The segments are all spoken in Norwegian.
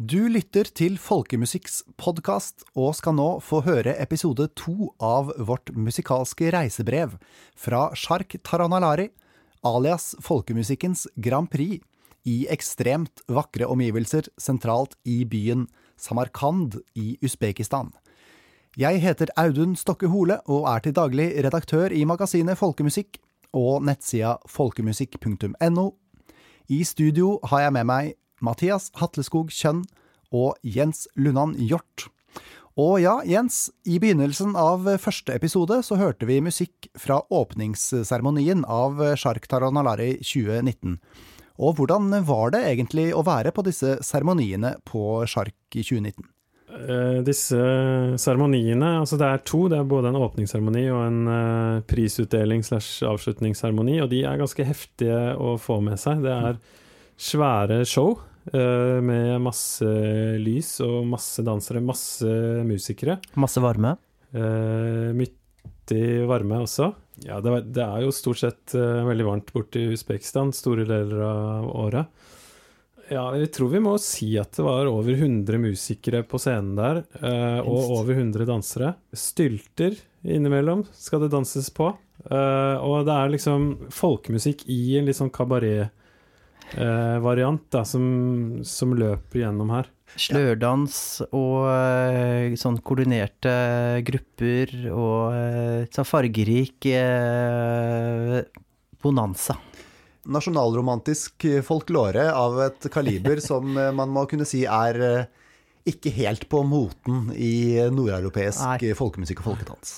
Du lytter til Folkemusikks podkast og skal nå få høre episode to av vårt musikalske reisebrev fra Sjark Taranalari, alias folkemusikkens Grand Prix, i ekstremt vakre omgivelser sentralt i byen Samarkand i Usbekistan. Jeg heter Audun Stokke Hole og er til daglig redaktør i magasinet Folkemusikk og nettsida folkemusikk.no. I studio har jeg med meg Mathias Hatleskog Kjønn og Jens Lundan Hjort. Og ja, Jens, i begynnelsen av første episode så hørte vi musikk fra åpningsseremonien av Shark Taranalari 2019. Og hvordan var det egentlig å være på disse seremoniene på Shark i 2019? Uh, disse seremoniene, altså det er to, det er både en åpningsseremoni og en uh, prisutdeling slash avslutningsseremoni, og de er ganske heftige å få med seg. Det er svære show med masse lys og masse dansere, masse musikere. Masse varme? Mye varme også. Ja, det, det, er jo stort sett veldig varmt borte i Usbekistan store deler av året. Ja, jeg tror vi må si at det var over 100 musikere på scenen der, eh, og over 100 dansere. Stylter innimellom skal det danses på. Eh, og det er liksom folkemusikk i en litt sånn kabaret-variant eh, som, som, løper gjennom her. Slørdans og eh, sånn koordinerte grupper og eh, sånn fargerik eh, bonanza nasjonalromantisk folklore av et kaliber som eh, man må kunne si er eh, ikke helt på moten i nordeuropeisk folkemusikk og folkedans.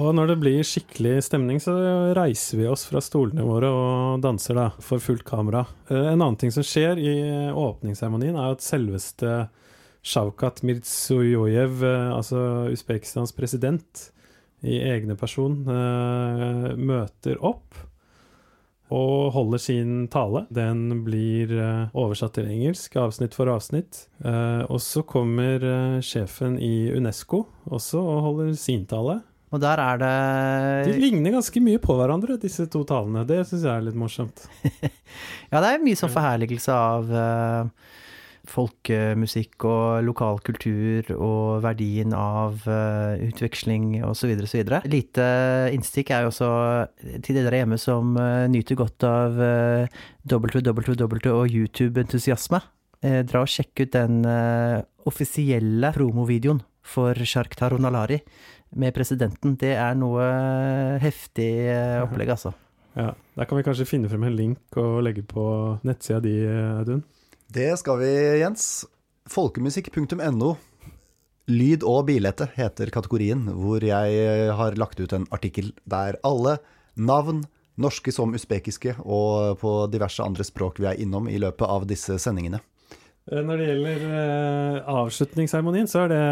Og når det blir skikkelig stemning, så reiser vi oss fra stolene våre og danser da, for fullt kamera. Eh, en annen ting som skjer i åpningsseremonien, er at selveste Shavkat Mirzojojev, altså Usbekistans president, i egne person, møter opp og holder sin tale. Den blir eh, oversatt til engelsk, avsnitt for avsnitt. Eh, og så kommer eh, sjefen i Unesco også og holder sin tale. Og der er det De ligner ganske mye på hverandre, disse to talene. Det syns jeg er litt morsomt. ja, det er mye sånn forherligelse av uh folkemusikk og lokal kultur og verdien av uh, utveksling osv. osv. Lite innstikk er jo også til dere hjemme som uh, nyter godt av uh, www og YouTube-entusiasme. Uh, dra og sjekk ut den offisielle promovideoen for Shark Taronalari med presidenten. Det er noe heftig opplegg, altså. Ja, Der kan vi kanskje finne frem en link og legge på nettsida di, Audun? Det skal vi, Jens. Folkemusikk.no. Lyd og bilete heter kategorien, hvor jeg har lagt ut en artikkel der alle navn, norske som usbekiske, og på diverse andre språk vi er innom i løpet av disse sendingene. Eh, når det gjelder eh, avslutningsseremonien, så er det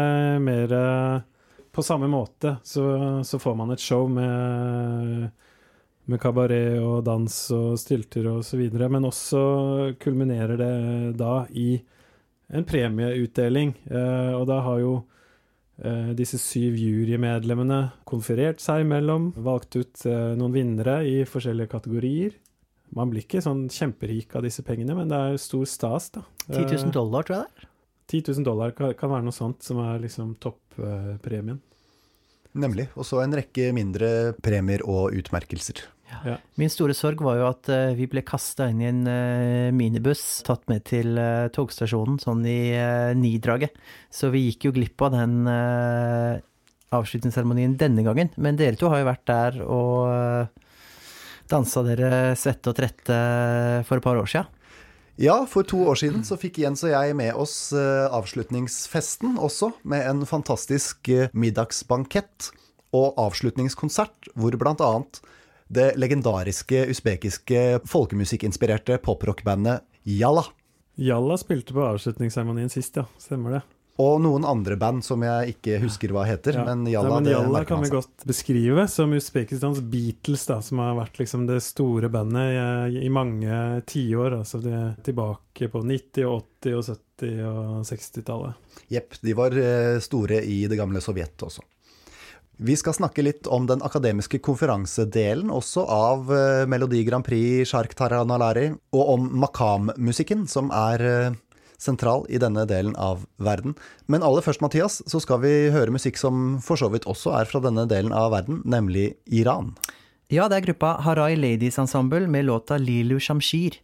mer eh, på samme måte. Så, så får man et show med med kabaret og dans og stylter og så videre. Men også kulminerer det da i en premieutdeling. Eh, og da har jo eh, disse syv jurymedlemmene konferert seg imellom, valgt ut eh, noen vinnere i forskjellige kategorier. Man blir ikke sånn kjemperik av disse pengene, men det er stor stas, da. 10 000 dollar, tror jeg det er. 10 000 dollar kan, kan være noe sånt som er liksom toppremien. Nemlig. Og så en rekke mindre premier og utmerkelser. Ja. Min store sorg var jo at uh, vi ble kasta inn i en uh, minibuss, tatt med til uh, togstasjonen, sånn i nidraget. Så vi gikk jo glipp av den avslutningsseremonien denne gangen. Men dere to har jo vært der og dansa dere svette og trette for et par år sia. Ja, for to år siden så fikk Jens og jeg med oss avslutningsfesten også, med en fantastisk middagsbankett og avslutningskonsert, hvor annet det legendariske usbekiske folkemusikkinspirerte poprockbandet Jalla. Jalla spilte på avslutningsseremonien sist, ja. Stemmer det. Og noen andre band som jeg ikke husker hva heter. Ja. Men Jalla, Nei, men Jalla kan vi godt beskrive som Usbekistans Beatles, da, som har vært liksom det store bandet i, i mange tiår. Altså det tilbake på 90-, og 80- og 70- og 60-tallet. Jepp. De var eh, store i det gamle Sovjet også. Vi skal snakke litt om den akademiske konferansedelen også av eh, Melodi Grand Prix Shark Taranalari, og om makam-musikken, som er eh, sentral i denne delen av verden. Men aller først, Mathias, så skal vi høre musikk som for så vidt også er fra denne delen av verden, nemlig Iran. Ja, det er gruppa Harai Ladies Ensemble med låta Lilu Shamshir.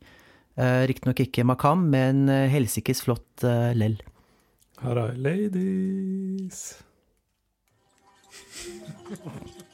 Eh, Riktignok ikke Makam, men eh, helsikes flott eh, lell. Er ladies.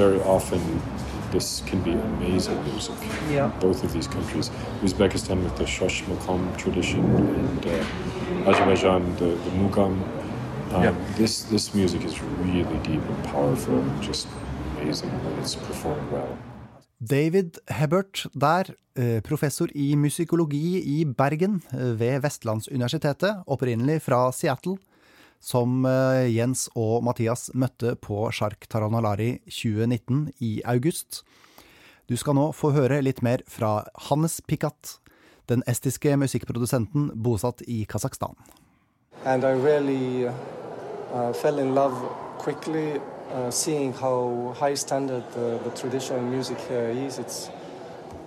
Very often this can be amazing music. Yeah. Both of these countries. Uzbekistan with the shosh makam tradition and uh, Azerbaijan the, the mugam. Um, Yeah. This this music is really deep and powerful and just amazing when it's performed well. David Hebert der, eh, professor i musikologi i Bergen eh, ved Vestlandsuniversitetet, opprinnelig fra Seattle, som eh, Jens og Mathias møtte på Shark Taranalari 2019 i august. Du skal nå få høre litt mer fra Hannes Pikat, den estiske musikkprodusenten bosatt i Kasakhstan. and I really uh, fell in love quickly, uh, standard the, the traditional music here is. It's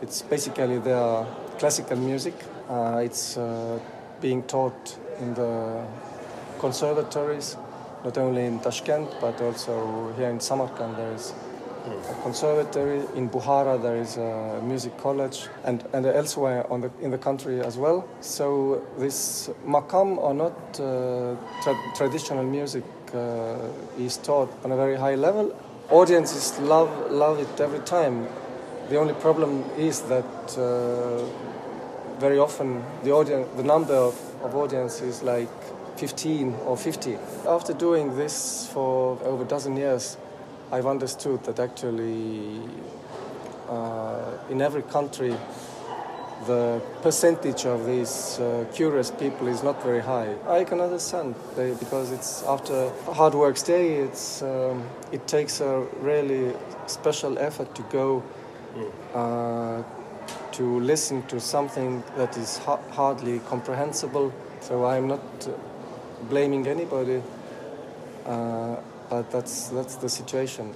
it's basically their classical music. Uh, it's uh, being taught in the conservatories, not only in Tashkent but also here in Samarkand. There is a conservatory in Bukhara. There is a music college, and, and elsewhere on the, in the country as well. So this makam or not uh, tra- traditional music uh, is taught on a very high level. Audiences love love it every time. The only problem is that uh, very often the audience, the number of, of audience is like 15 or 50. After doing this for over a dozen years, I've understood that actually uh, in every country the percentage of these uh, curious people is not very high. I can understand they, because it's after a hard work's day. It's um, it takes a really special effort to go uh, to listen to something that is ha- hardly comprehensible. So I'm not blaming anybody, uh, but that's that's the situation.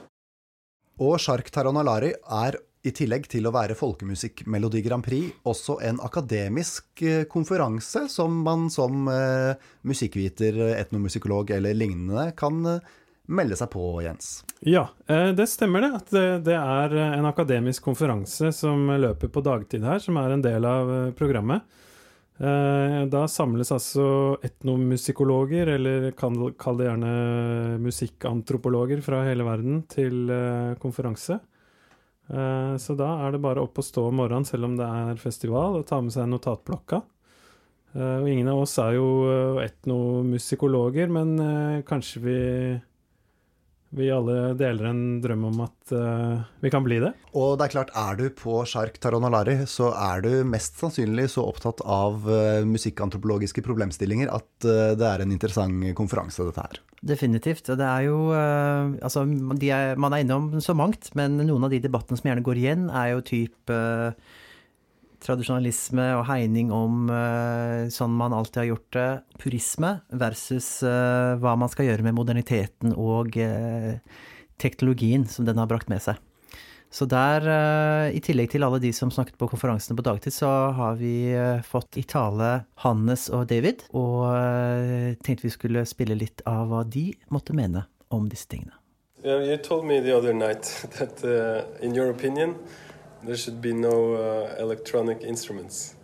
Og Shark Taranalari er i tillegg til å være folkemusikk Melodi Grand Prix også en akademisk eh, konferanse som man som eh, musikkviter, etnomusikolog eller lignende kan eh, melde seg på, Jens. Ja, eh, det stemmer det. At det, det er en akademisk konferanse som løper på dagtid her, som er en del av programmet. Eh, Da samles altså etnomusikologer, eller kall det gjerne musikkantropologer fra hele verden, til eh, konferanse. Eh, Så da er det bare opp og stå om morgenen, selv om det er festival, og ta med seg notatblokka. Og ingen av oss er jo etnomusikologer, men kanskje vi vi alle deler en drøm om at uh, vi kan bli det. Og det er klart, er du på Shark Taranalari, så er du mest sannsynlig så opptatt av uh, musikkantropologiske problemstillinger at uh, det er en interessant konferanse, dette her. Definitivt. Og det er jo eh, Altså, de er, man er innom så mangt, men noen av de debattene som gjerne går igjen, er jo type eh, tradisjonalisme og hegning om uh, sånn man alltid har gjort det. Purisme versus uh, hva man skal gjøre med moderniteten og uh, teknologien som den har brakt med seg. Så der, i tillegg til alle de som snakket på konferansene på dagtid, så har vi fått i tale Hannes og David, og tenkte vi skulle spille litt av hva de måtte mene om disse tingene. Yeah, you told me the other night that, uh, in your opinion, there should be no uh, electronic instruments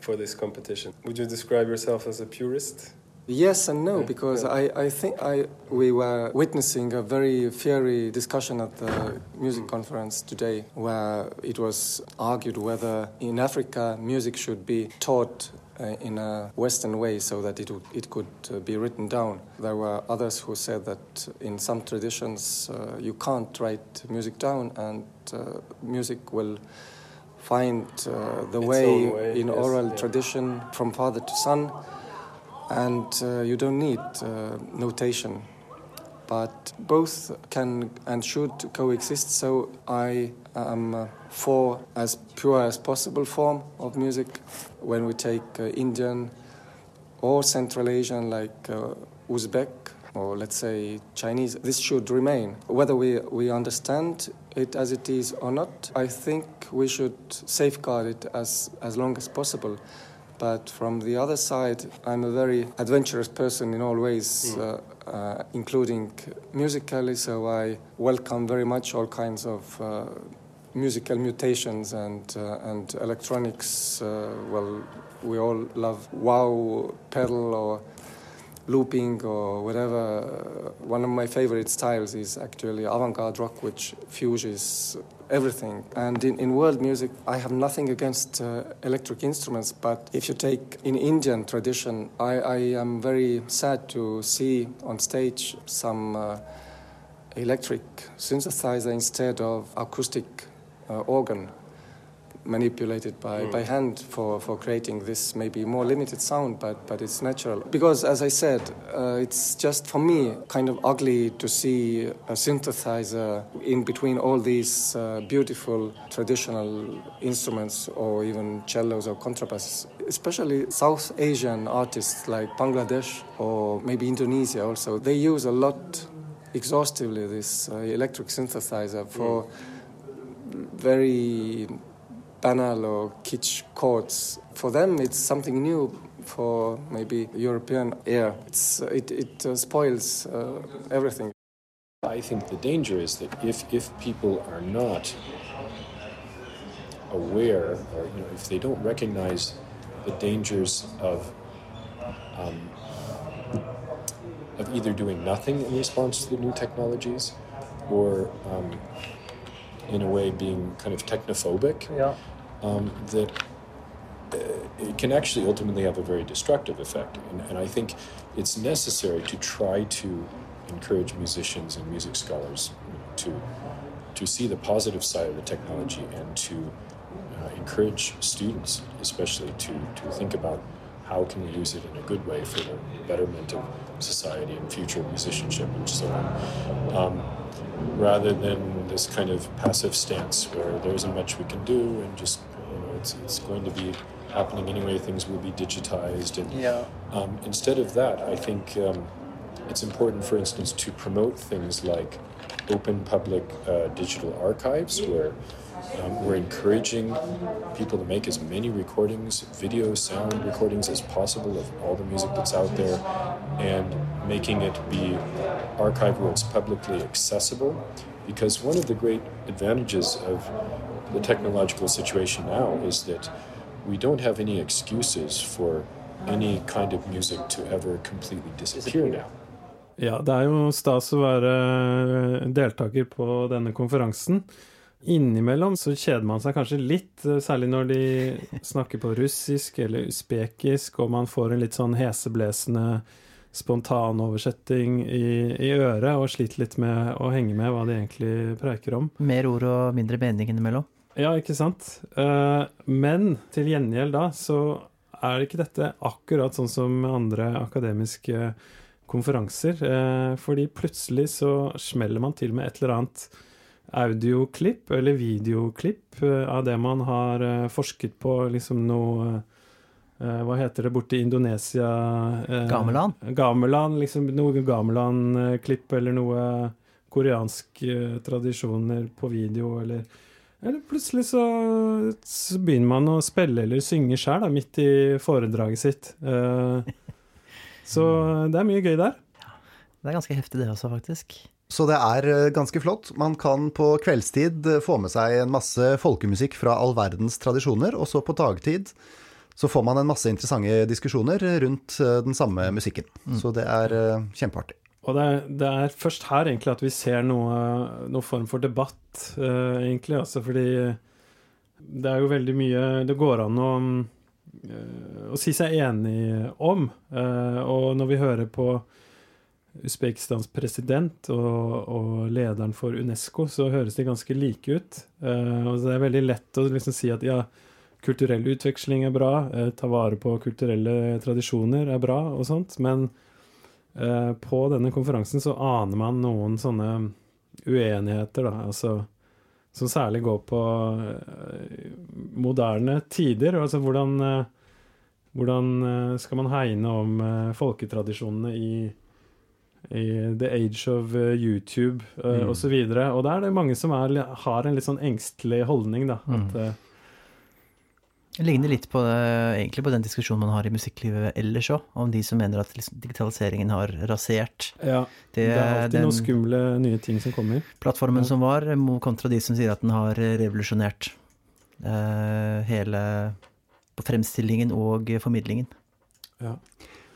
for this competition. Would you describe yourself as a purist? Yes and no, Yeah, because yeah. I, I think I, we were witnessing a very fiery discussion at the music conference today where it was argued whether in Africa music should be taught uh, in a Western way so that it, would, it could uh, be written down. There were others who said that in some traditions uh, you can't write music down and music will find uh, the way, way, in yes, oral yeah. tradition from father to son and uh, you don't need uh, notation. But both can and should coexist, so I am uh, for as pure as possible form of music. When we take uh, Indian or Central Asian, like uh, Uzbek or let's say Chinese, this should remain. Whether we, we understand it as it is or not, I think we should safeguard it as, as long as possible. But from the other side, I'm a very adventurous person in all ways, uh, uh, including musically, so I welcome very much all kinds of uh, musical mutations and, uh, and electronics. Uh, well, we all love wow pedal or looping or whatever. Uh, one of my favorite styles is actually avant-garde rock, which fuses everything. And in, in world music, I have nothing against uh, electric instruments, but if you take in Indian tradition, I, I am very sad to see on stage some uh, electric synthesizer instead of acoustic uh, organ manipulated by, Mm. by hand for, for creating this maybe more limited sound, but, but it's natural. Because, as I said, uh, it's just for me kind of ugly to see a synthesizer in between all these uh, beautiful traditional instruments or even cellos or contrabasses. Especially South Asian artists like Bangladesh or maybe Indonesia also, they use a lot exhaustively this uh, electric synthesizer for very banal or kitsch chords. For them, it's something new. For maybe European ear, it's, it, it uh, spoils uh, everything. I think the danger is that if, if people are not aware, or you know, if they don't recognize the dangers of um, of either doing nothing in response to the new technologies, or um, in a way being kind of technophobic, Ja. Um, that uh, it can actually ultimately have a very destructive effect. And, and I think it's necessary to try to encourage musicians and music scholars to to see the positive side of the technology and to uh, encourage students, especially to to think about how can we use it in a good way for the betterment of society and future musicianship and so on, um, rather than this kind of passive stance where there isn't much we can do and just you know it's it's going to be happening anyway. Things will be digitized and Ja. um, instead of that, I think um, it's important, for instance, to promote things like open public uh, digital archives, where um, we're encouraging people to make as many recordings, video, sound recordings as possible of all the music that's out there, and making it be archived where it's publicly accessible. Because one of the great advantages of the technological situation now is that we don't have any excuses for any kind of music to ever completely disappear now. Ja, det er jo stas å være deltaker på denne konferansen. Innimellom så kjeder man seg kanskje litt, særlig når de snakker på russisk eller usbekisk, og man får en litt sånn heseblesende spontanoversetting i, i øret, og sliter litt med å henge med hva de egentlig preiker om. Mer ord og mindre mening innimellom. Ja, ikke sant? Eh, Men til gjengjeld da, så er ikke dette akkurat sånn som andre akademiske konferanser. eh, Fordi plutselig så smeller man til med et eller annet audioklipp eller videoklipp eh, av det man har forsket på, liksom noe Hva heter det borte i Indonesia? eh, Gamelan? Gamelan, liksom noe gamelan-klipp eller noe koreanske eh, tradisjoner på video, eller eller plutselig så, så begynner man å spille eller synge sjøl, midt i foredraget sitt. Eh, så det er mye gøy der. Det er ganske heftig det også, faktisk. Så det er eh, ganske flott. Man kan på kveldstid eh, få med seg en masse folkemusikk fra all verdens tradisjoner, og så på dagtid så får man en masse interessante diskusjoner rundt eh, den samme musikken. Så det er eh, kjempeartig. Og det er, det er først her egentlig at vi ser noe, noe form for debatt, uh, egentlig. Altså fordi det er jo veldig mye det går an å, uh, å si seg enig om. Uh, og når vi hører på Usbekistans president og, og lederen for Unesco, så høres de ganske like ut. Og det er veldig lett å liksom si at ja, kulturell utveksling er bra, eh, ta vare på kulturelle tradisjoner er bra og sånt, men Eh, på denne konferansen så aner man noen sånne uenigheter, da, altså som særlig går på eh, moderne tider. Altså hvordan, hvordan skal man hegne om folketradisjonene i, i the age of YouTube Mm. og så. Og der er det mange som er, har en litt sånn engstelig holdning, da. At, Mm. Eh, Det ligner litt på, egentlig på den diskusjonen man har i musikklivet ellers òg, om de som mener at liksom digitaliseringen har rasert ja, det, det, er alltid den noen skumle nye ting som kommer. plattformen Ja. som var, kontra de som sier at den har revolusjonert uh, hele på fremstillingen og formidlingen. Ja.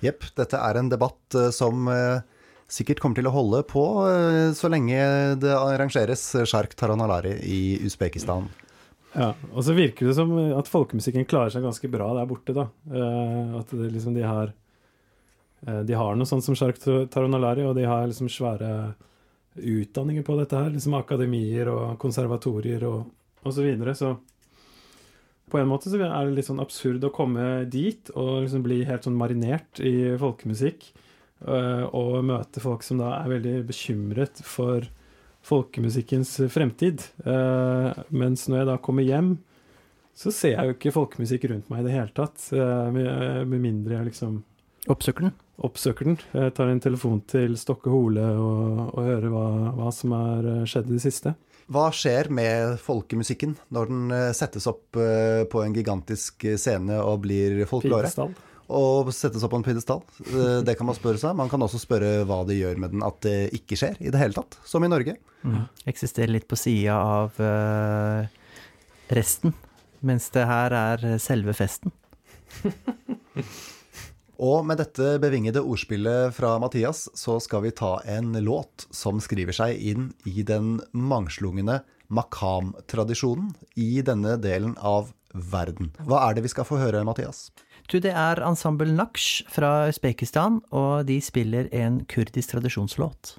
Jepp. Dette er en debatt eh, som eh, sikkert kommer til å holde på eh, så lenge det arrangeres Sjark Taranalari i Usbekistan. Ja, og så virker det som at folkemusikken klarer seg ganske bra der borte, da. Uh, at det, liksom de har uh, De har noe sånt som Sjark Taronalari, og de har liksom svære utdanninger på dette her. Liksom akademier og konservatorier og, og så videre. Så på en måte så er det litt sånn absurd å komme dit og liksom bli helt sånn marinert i folkemusikk. eh, Og møte folk som da er veldig bekymret for folkemusikkens fremtid. Uh, mens når jeg da kommer hjem, så ser jeg jo ikke folkemusikk rundt meg i det hele tatt. Uh, med, med mindre jeg liksom Oppsøker den. oppsøker den. Jeg tar en telefon til Stokke Hole og, og hører hva, hva som har skjedd i det siste. Hva skjer med folkemusikken når den settes opp på en gigantisk scene og blir folklore? Pidestall. Og sette opp på en pidestall? Eh, Det kan man spørre seg. Man kan også spørre hva det gjør med den at det ikke skjer i det hele tatt, som i Norge. Mm. Eksisterer litt på sida av eh, resten, mens det her er selve festen. Og med dette bevingede ordspillet fra Mathias, så skal vi ta en låt som skriver seg inn i den mangslungne makam-tradisjonen i denne delen av verden. Hva er det vi skal få høre, Mathias? Du, det er ensemble Naksh fra Usbekistan, og de spiller en kurdisk tradisjonslåt.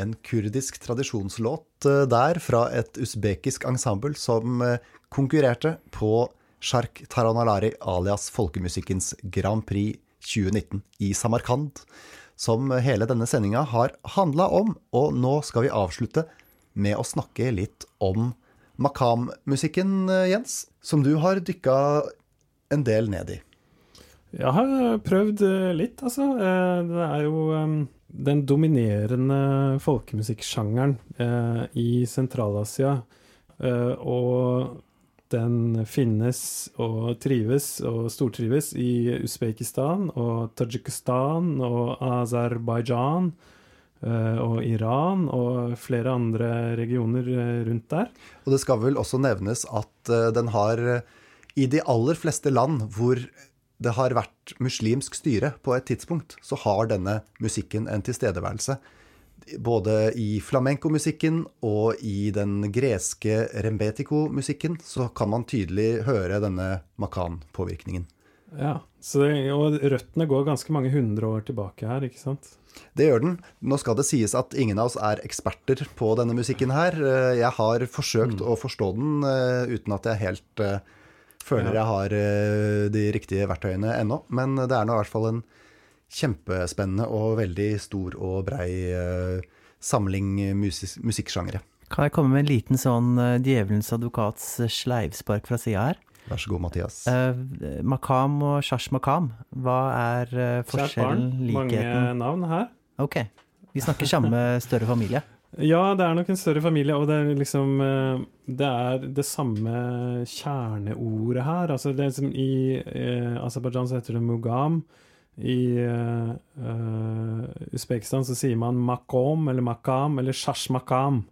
En kurdisk tradisjonslåt eh, der fra et usbekisk ensemble som eh, konkurrerte på Shark Taranalari alias folkemusikkens Grand Prix 2019 i Samarkand, som hele denne sendinga har handla om. Og nå skal vi avslutte med å snakke litt om makam-musikken, eh, Jens, som du har dykka en del ned i. Jeg har prøvd litt, altså. Det er jo eh, den dominerende folkemusikksjangeren i Sentral-Asia. Og den finnes og trives og stortrives i Usbekistan og Tadsjikistan og Aserbajdsjan og Iran og flere andre regioner rundt der. Og det skal vel også nevnes at den har i de aller fleste land hvor det har vært muslimsk styre på et tidspunkt, så har denne musikken en tilstedeværelse. Både i flamenco-musikken og i den greske rembetiko-musikken så kan man tydelig høre denne makan-påvirkningen. Ja, det, og røttene går ganske mange hundre år tilbake her, ikke sant? Det gjør den. Nå skal det sies at ingen av oss er eksperter på denne musikken her. Jeg har forsøkt mm. å forstå den eh, uten at jeg helt eh, føler jeg har eh, de riktige verktøyene ennå. Men det er nå i hvert fall en kjempespennende og veldig stor og brei eh, samling musik musikksjangere. Kan jeg komme med en liten sånn eh, djevelens advokats sleivspark fra sida her? Vær så god, Mathias. Uh, makam og shash makam, hva er uh, forskjellen, likheten? Mange navn her. Ok. Vi snakker samme større familie. Ja, det er nok en større familie, og det er liksom eh, Det er det samme kjerneordet her. Altså det liksom I eh, Aserbajdsjan heter det mugam. I eh, Usbekistan så sier man makom eller makam eller shash makam.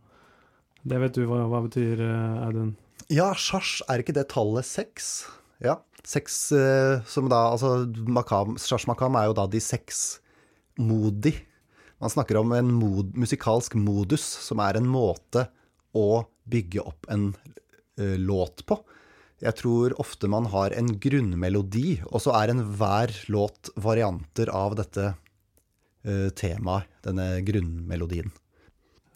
Det vet du hva, hva betyr, Audun? Ja, shash, er ikke det tallet seks? Ja. Seks eh, som da Altså makam, shash makam er jo da de seks modi man snakker om en mod, musikalsk modus, som er en måte å bygge opp en uh, låt på. Jeg tror ofte man har en grunnmelodi, og så er enhver låt varianter av dette uh, temaet, denne grunnmelodien.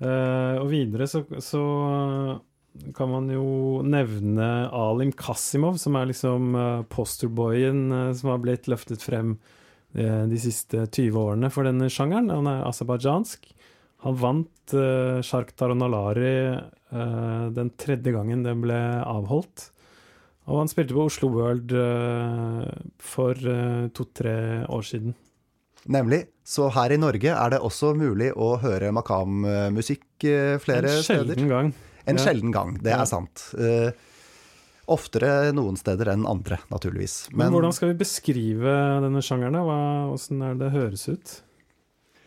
Uh, og videre så, så, kan man jo nevne Alim Kasimov, som er liksom posterboyen som har blitt løftet frem de siste 20 årene for denne sjangeren. Han er aserbajdsjansk. Han vant uh, Shark Taronalari uh, den tredje gangen den ble avholdt. Og han spilte på Oslo World uh, for to-tre år siden. Nemlig. Så her i Norge er det også mulig å høre makam-musikk flere steder. En sjelden gang. En ja. sjelden gang, det er sant. Uh, Oftere noen steder enn andre, naturligvis. Men, Men hvordan skal vi beskrive denne sjangeren? Åssen er det høres ut?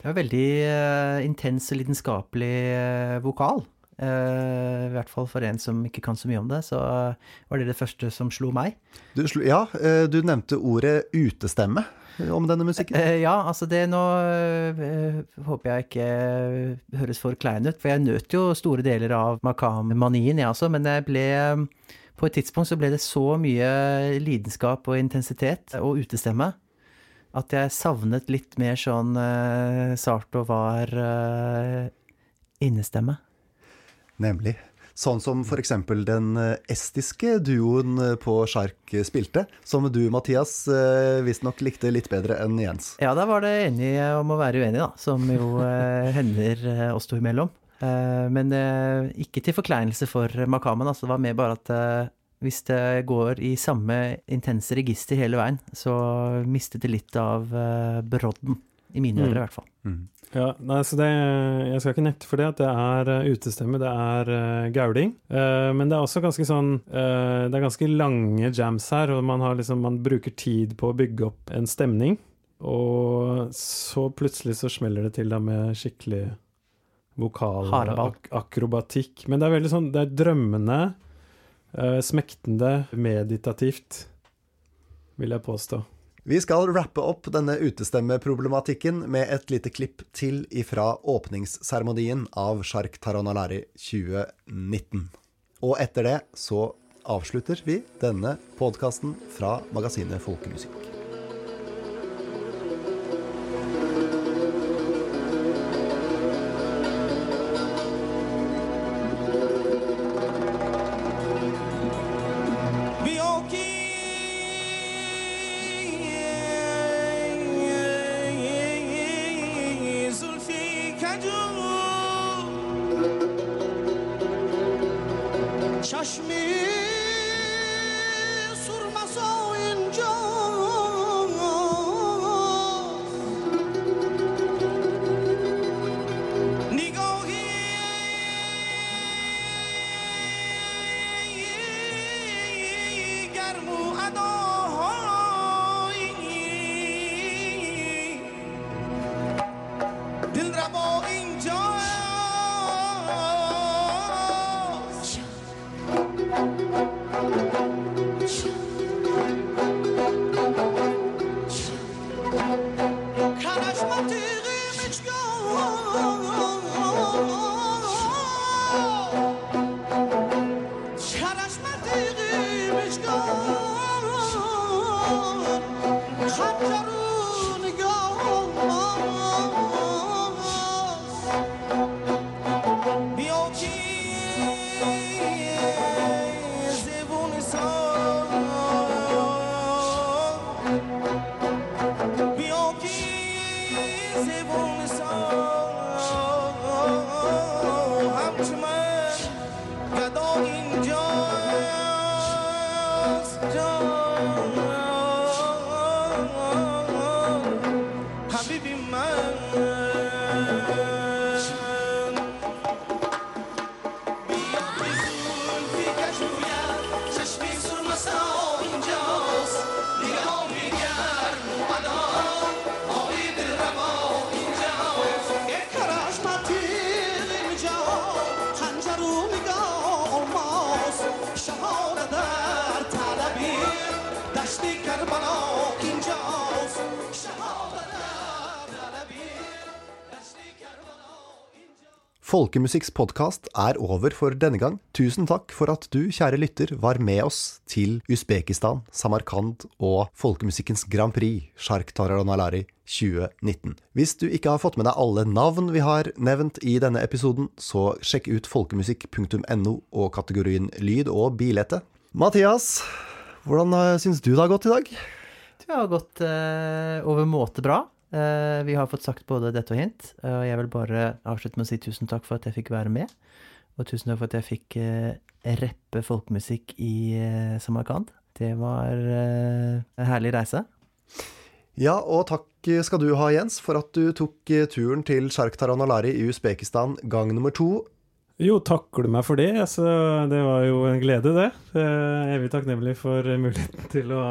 Det er veldig uh, intens og lidenskapelig uh, vokal. Uh, I hvert fall for en som ikke kan så mye om det, så var det det første som slo meg. Du slo, ja, du nevnte ordet utestemme om denne musikken? ja, altså det nå håper jeg ikke høres for klein ut, for jeg nøt jo store deler av makam-manien, jeg også, men jeg ble på et tidspunkt så ble det så mye lidenskap og intensitet og utestemme at jeg savnet litt mer sånn uh, sart og var uh, innestemme. Nemlig. Sånn som f.eks. den eh, estiske duoen på Sjark spilte, som du, Mathias, visstnok likte litt bedre enn Jens. Ja, da var det enige om å være uenige, da. Som jo hender oss to imellom. Eh, men eh, ikke til forkleinelse for makamen. Altså, det var mer bare at eh, hvis det går i samme intense register hele veien, så mistet det litt av brodden. I mine ører, mm. i hvert fall. Mm. Ja, nei, så det, Jeg skal ikke nekte for det at det er utestemme, det er uh, gauling. Uh, men det er også ganske sånn uh, Det er ganske lange jams her, og man, liksom, man, bruker tid på å bygge opp en stemning. Og så plutselig så smeller det til da med skikkelig vokalakrobatikk. Men det er veldig sånn Det er drømmende, uh, smektende, meditativt, vil jeg påstå. Vi skal rappe opp denne utestemmeproblematikken med et lite klipp til ifra åpningsseremonien av Shark Taronalari 2019. Og etter det så avslutter vi denne podkasten fra magasinet Folkemusikk. دشتی کربلا اینجاست شهادت در طلبی دشتی کربلا Folkemusikks podkast er over for denne gang. Tusen takk for at du, kjære lytter, var med oss til Usbekistan, Samarkand og folkemusikkens Grand Prix, Shark Taranalari 2019. Hvis du ikke har fått med deg alle navn vi har nevnt i denne episoden, så sjekk ut folkemusikk.no og kategorien lyd og bilete. Mathias, hvordan eh, syns du det har gått i dag? Det har gått eh, overmåte bra. Eh, vi har fått sagt både dette og hint. Og jeg vil bare avslutte med å si tusen takk for at jeg fikk være med. Og tusen takk for at jeg fikk eh, rappe folkemusikk i eh, Samarkand. Det var eh, en herlig reise. Ja, og takk skal du ha, Jens, for at du tok eh, turen til Shark Taranalari i Usbekistan gang nummer to. Jo, takker du meg for det? Altså, det var jo en glede, det. Evig takknemlig for muligheten til å,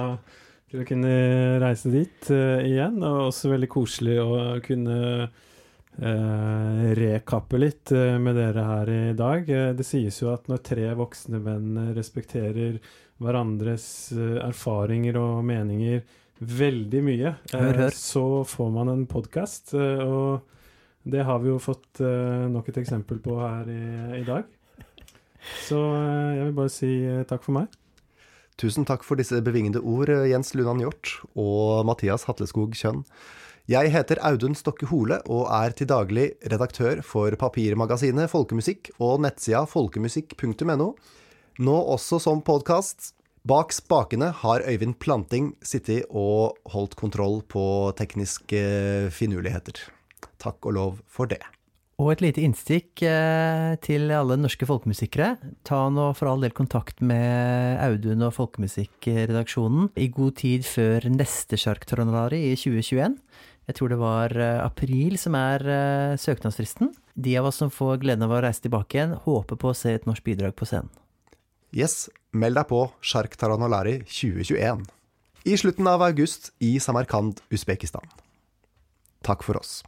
til å kunne reise dit uh, igjen. Og også veldig koselig å kunne uh, rekappe litt uh, med dere her i dag. Det sies jo at når tre voksne menn respekterer hverandres erfaringer og meninger veldig mye, Hør, hør. så får man en podkast. og det har vi jo fått eh, nok et eksempel på her i, i dag. Så eh, jeg vil bare si eh, takk for meg. Tusen takk for disse bevingede ord, Jens Lunan Hjort og Mathias Hatleskog Kjønn. Jeg heter Audun Stokke Hole og er til daglig redaktør for papirmagasinet Folkemusikk og nettsida folkemusikk.no. Nå også som podkast. Bak spakene har Øyvind Planting sittet og holdt kontroll på tekniske finurligheter. Takk og lov for det. Og et lite innstikk eh, til alle norske folkemusikere. Ta nå for all del kontakt med Audun og Folkemusikkredaksjonen i god tid før neste Shark Tronalari i 2021. Jeg tror det var eh, april som er eh, søknadsfristen. De av oss som får gleden av å reise tilbake igjen, håper på å se et norsk bidrag på scenen. Yes, meld deg på Shark Taranolari 2021. I slutten av august i Samarkand, Usbekistan. Takk for oss.